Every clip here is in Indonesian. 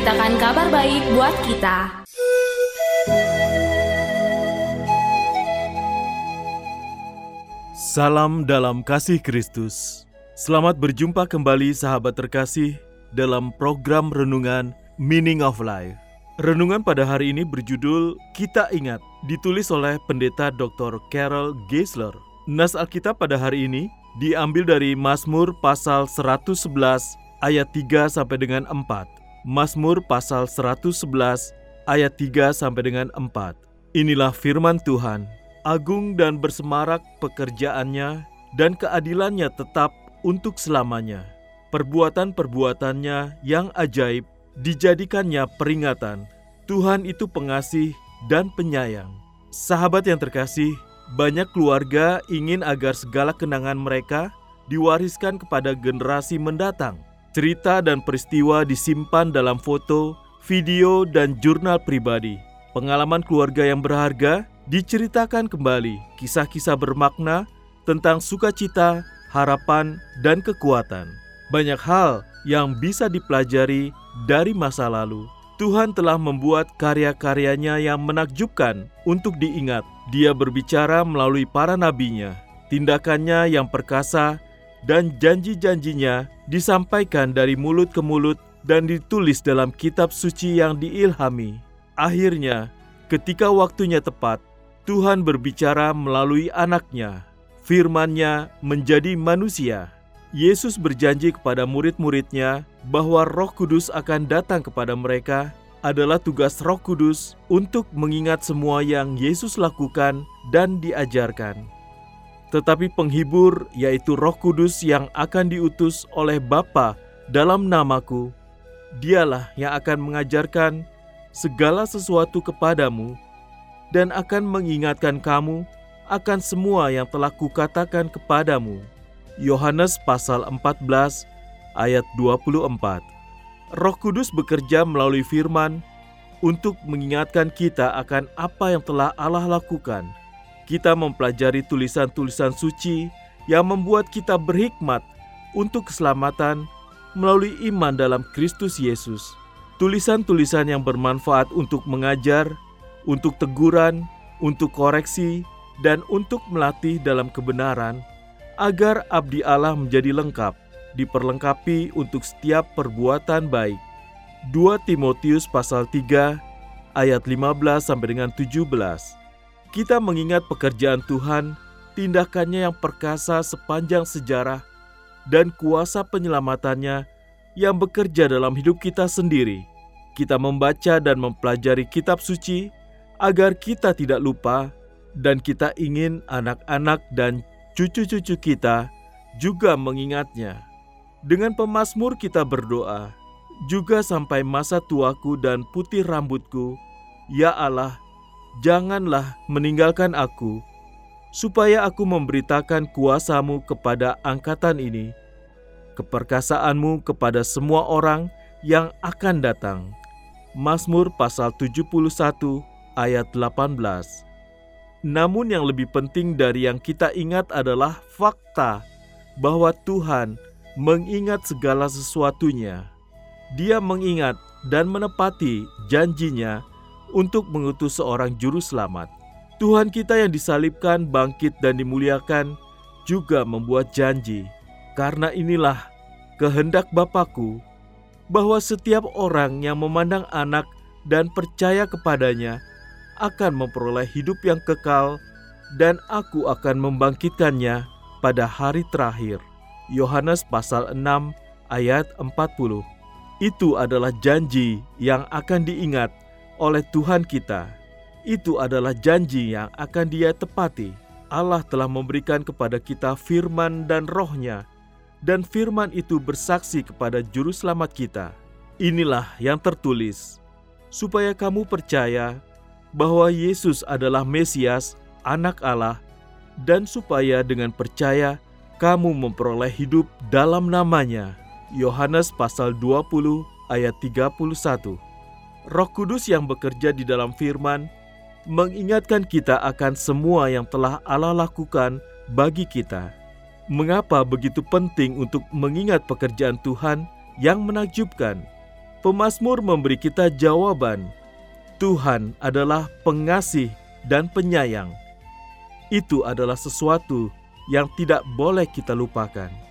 Memberitakan kabar baik buat kita Salam dalam kasih Kristus. Selamat berjumpa kembali sahabat terkasih dalam program renungan Meaning of Life. Renungan pada hari ini berjudul Kita Ingat, ditulis oleh Pendeta Dr. Carol Geisler. Nas Alkitab pada hari ini diambil dari Mazmur pasal 111 ayat 3 sampai dengan 4. Mazmur pasal 111 ayat 3 sampai dengan 4. Inilah firman Tuhan. Agung dan bersemarak pekerjaannya dan keadilannya tetap untuk selamanya. Perbuatan-perbuatannya yang ajaib dijadikannya peringatan. Tuhan itu pengasih dan penyayang. Sahabat yang terkasih, banyak keluarga ingin agar segala kenangan mereka diwariskan kepada generasi mendatang. Cerita dan peristiwa disimpan dalam foto, video, dan jurnal pribadi. Pengalaman keluarga yang berharga diceritakan kembali kisah-kisah bermakna tentang sukacita, harapan, dan kekuatan. Banyak hal yang bisa dipelajari dari masa lalu. Tuhan telah membuat karya-karyanya yang menakjubkan untuk diingat. Dia berbicara melalui para nabinya. Tindakannya yang perkasa dan janji-janjinya disampaikan dari mulut ke mulut dan ditulis dalam kitab suci yang diilhami. Akhirnya, ketika waktunya tepat, Tuhan berbicara melalui anaknya. Firman-Nya menjadi manusia. Yesus berjanji kepada murid-muridnya bahwa roh kudus akan datang kepada mereka adalah tugas roh kudus untuk mengingat semua yang Yesus lakukan dan diajarkan. Tetapi penghibur yaitu roh kudus yang akan diutus oleh Bapa dalam namaku, dialah yang akan mengajarkan segala sesuatu kepadamu dan akan mengingatkan kamu akan semua yang telah kukatakan kepadamu. Yohanes pasal 14 ayat 24. Roh Kudus bekerja melalui firman untuk mengingatkan kita akan apa yang telah Allah lakukan. Kita mempelajari tulisan-tulisan suci yang membuat kita berhikmat untuk keselamatan melalui iman dalam Kristus Yesus. Tulisan-tulisan yang bermanfaat untuk mengajar, untuk teguran, untuk koreksi, dan untuk melatih dalam kebenaran, agar abdi Allah menjadi lengkap, diperlengkapi untuk setiap perbuatan baik. 2 Timotius pasal 3 ayat 15 sampai dengan 17. Kita mengingat pekerjaan Tuhan, tindakannya yang perkasa sepanjang sejarah dan kuasa penyelamatannya yang bekerja dalam hidup kita sendiri. Kita membaca dan mempelajari kitab suci agar kita tidak lupa dan kita ingin anak-anak dan cucu-cucu kita juga mengingatnya. Dengan pemazmur kita berdoa, juga sampai masa tuaku dan putih rambutku, ya Allah, janganlah meninggalkan aku, supaya aku memberitakan kuasamu kepada angkatan ini, keperkasaanmu kepada semua orang yang akan datang. Mazmur pasal 71 ayat 18. Namun yang lebih penting dari yang kita ingat adalah fakta bahwa Tuhan mengingat segala sesuatunya. Dia mengingat dan menepati janjinya untuk mengutus seorang juru selamat. Tuhan kita yang disalibkan, bangkit dan dimuliakan juga membuat janji. Karena inilah kehendak Bapakku bahwa setiap orang yang memandang anak dan percaya kepadanya akan memperoleh hidup yang kekal dan aku akan membangkitkannya pada hari terakhir. Yohanes pasal 6 ayat 40. Itu adalah janji yang akan diingat oleh Tuhan kita. Itu adalah janji yang akan dia tepati. Allah telah memberikan kepada kita firman dan rohnya, dan firman itu bersaksi kepada juru selamat kita. Inilah yang tertulis, supaya kamu percaya bahwa Yesus adalah Mesias, anak Allah, dan supaya dengan percaya kamu memperoleh hidup dalam namanya. Yohanes pasal 20 ayat 31. Roh Kudus yang bekerja di dalam firman mengingatkan kita akan semua yang telah Allah lakukan bagi kita. Mengapa begitu penting untuk mengingat pekerjaan Tuhan yang menakjubkan? Pemasmur memberi kita jawaban. Tuhan adalah pengasih dan penyayang. Itu adalah sesuatu yang tidak boleh kita lupakan.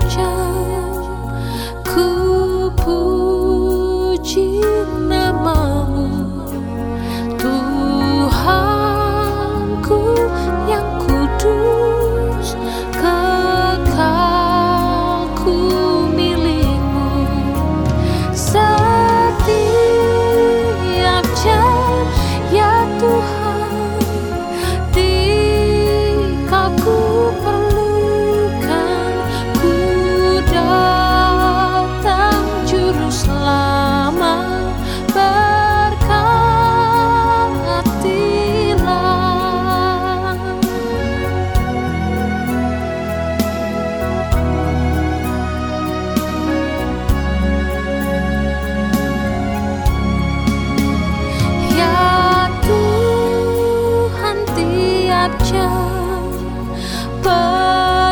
chao chao fall.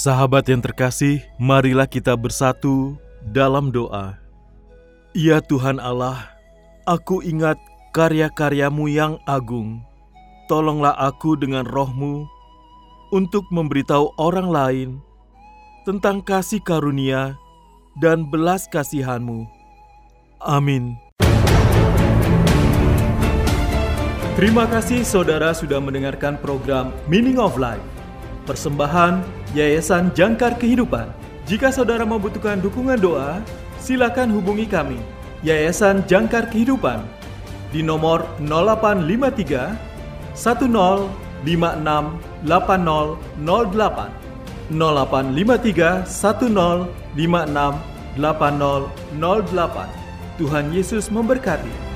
Sahabat yang terkasih, marilah kita bersatu dalam doa. Ya Tuhan Allah, aku ingat karya-karyamu yang agung. Tolonglah aku dengan rohmu untuk memberitahu orang lain tentang kasih karunia dan belas kasihanmu. Amin. Terima kasih saudara sudah mendengarkan program Meaning of Life. Persembahan Yayasan Jangkar Kehidupan. Jika saudara membutuhkan dukungan doa, silakan hubungi kami. Yayasan Jangkar Kehidupan di nomor 0853 1056 8008 0853 1056 8008 Tuhan Yesus memberkati.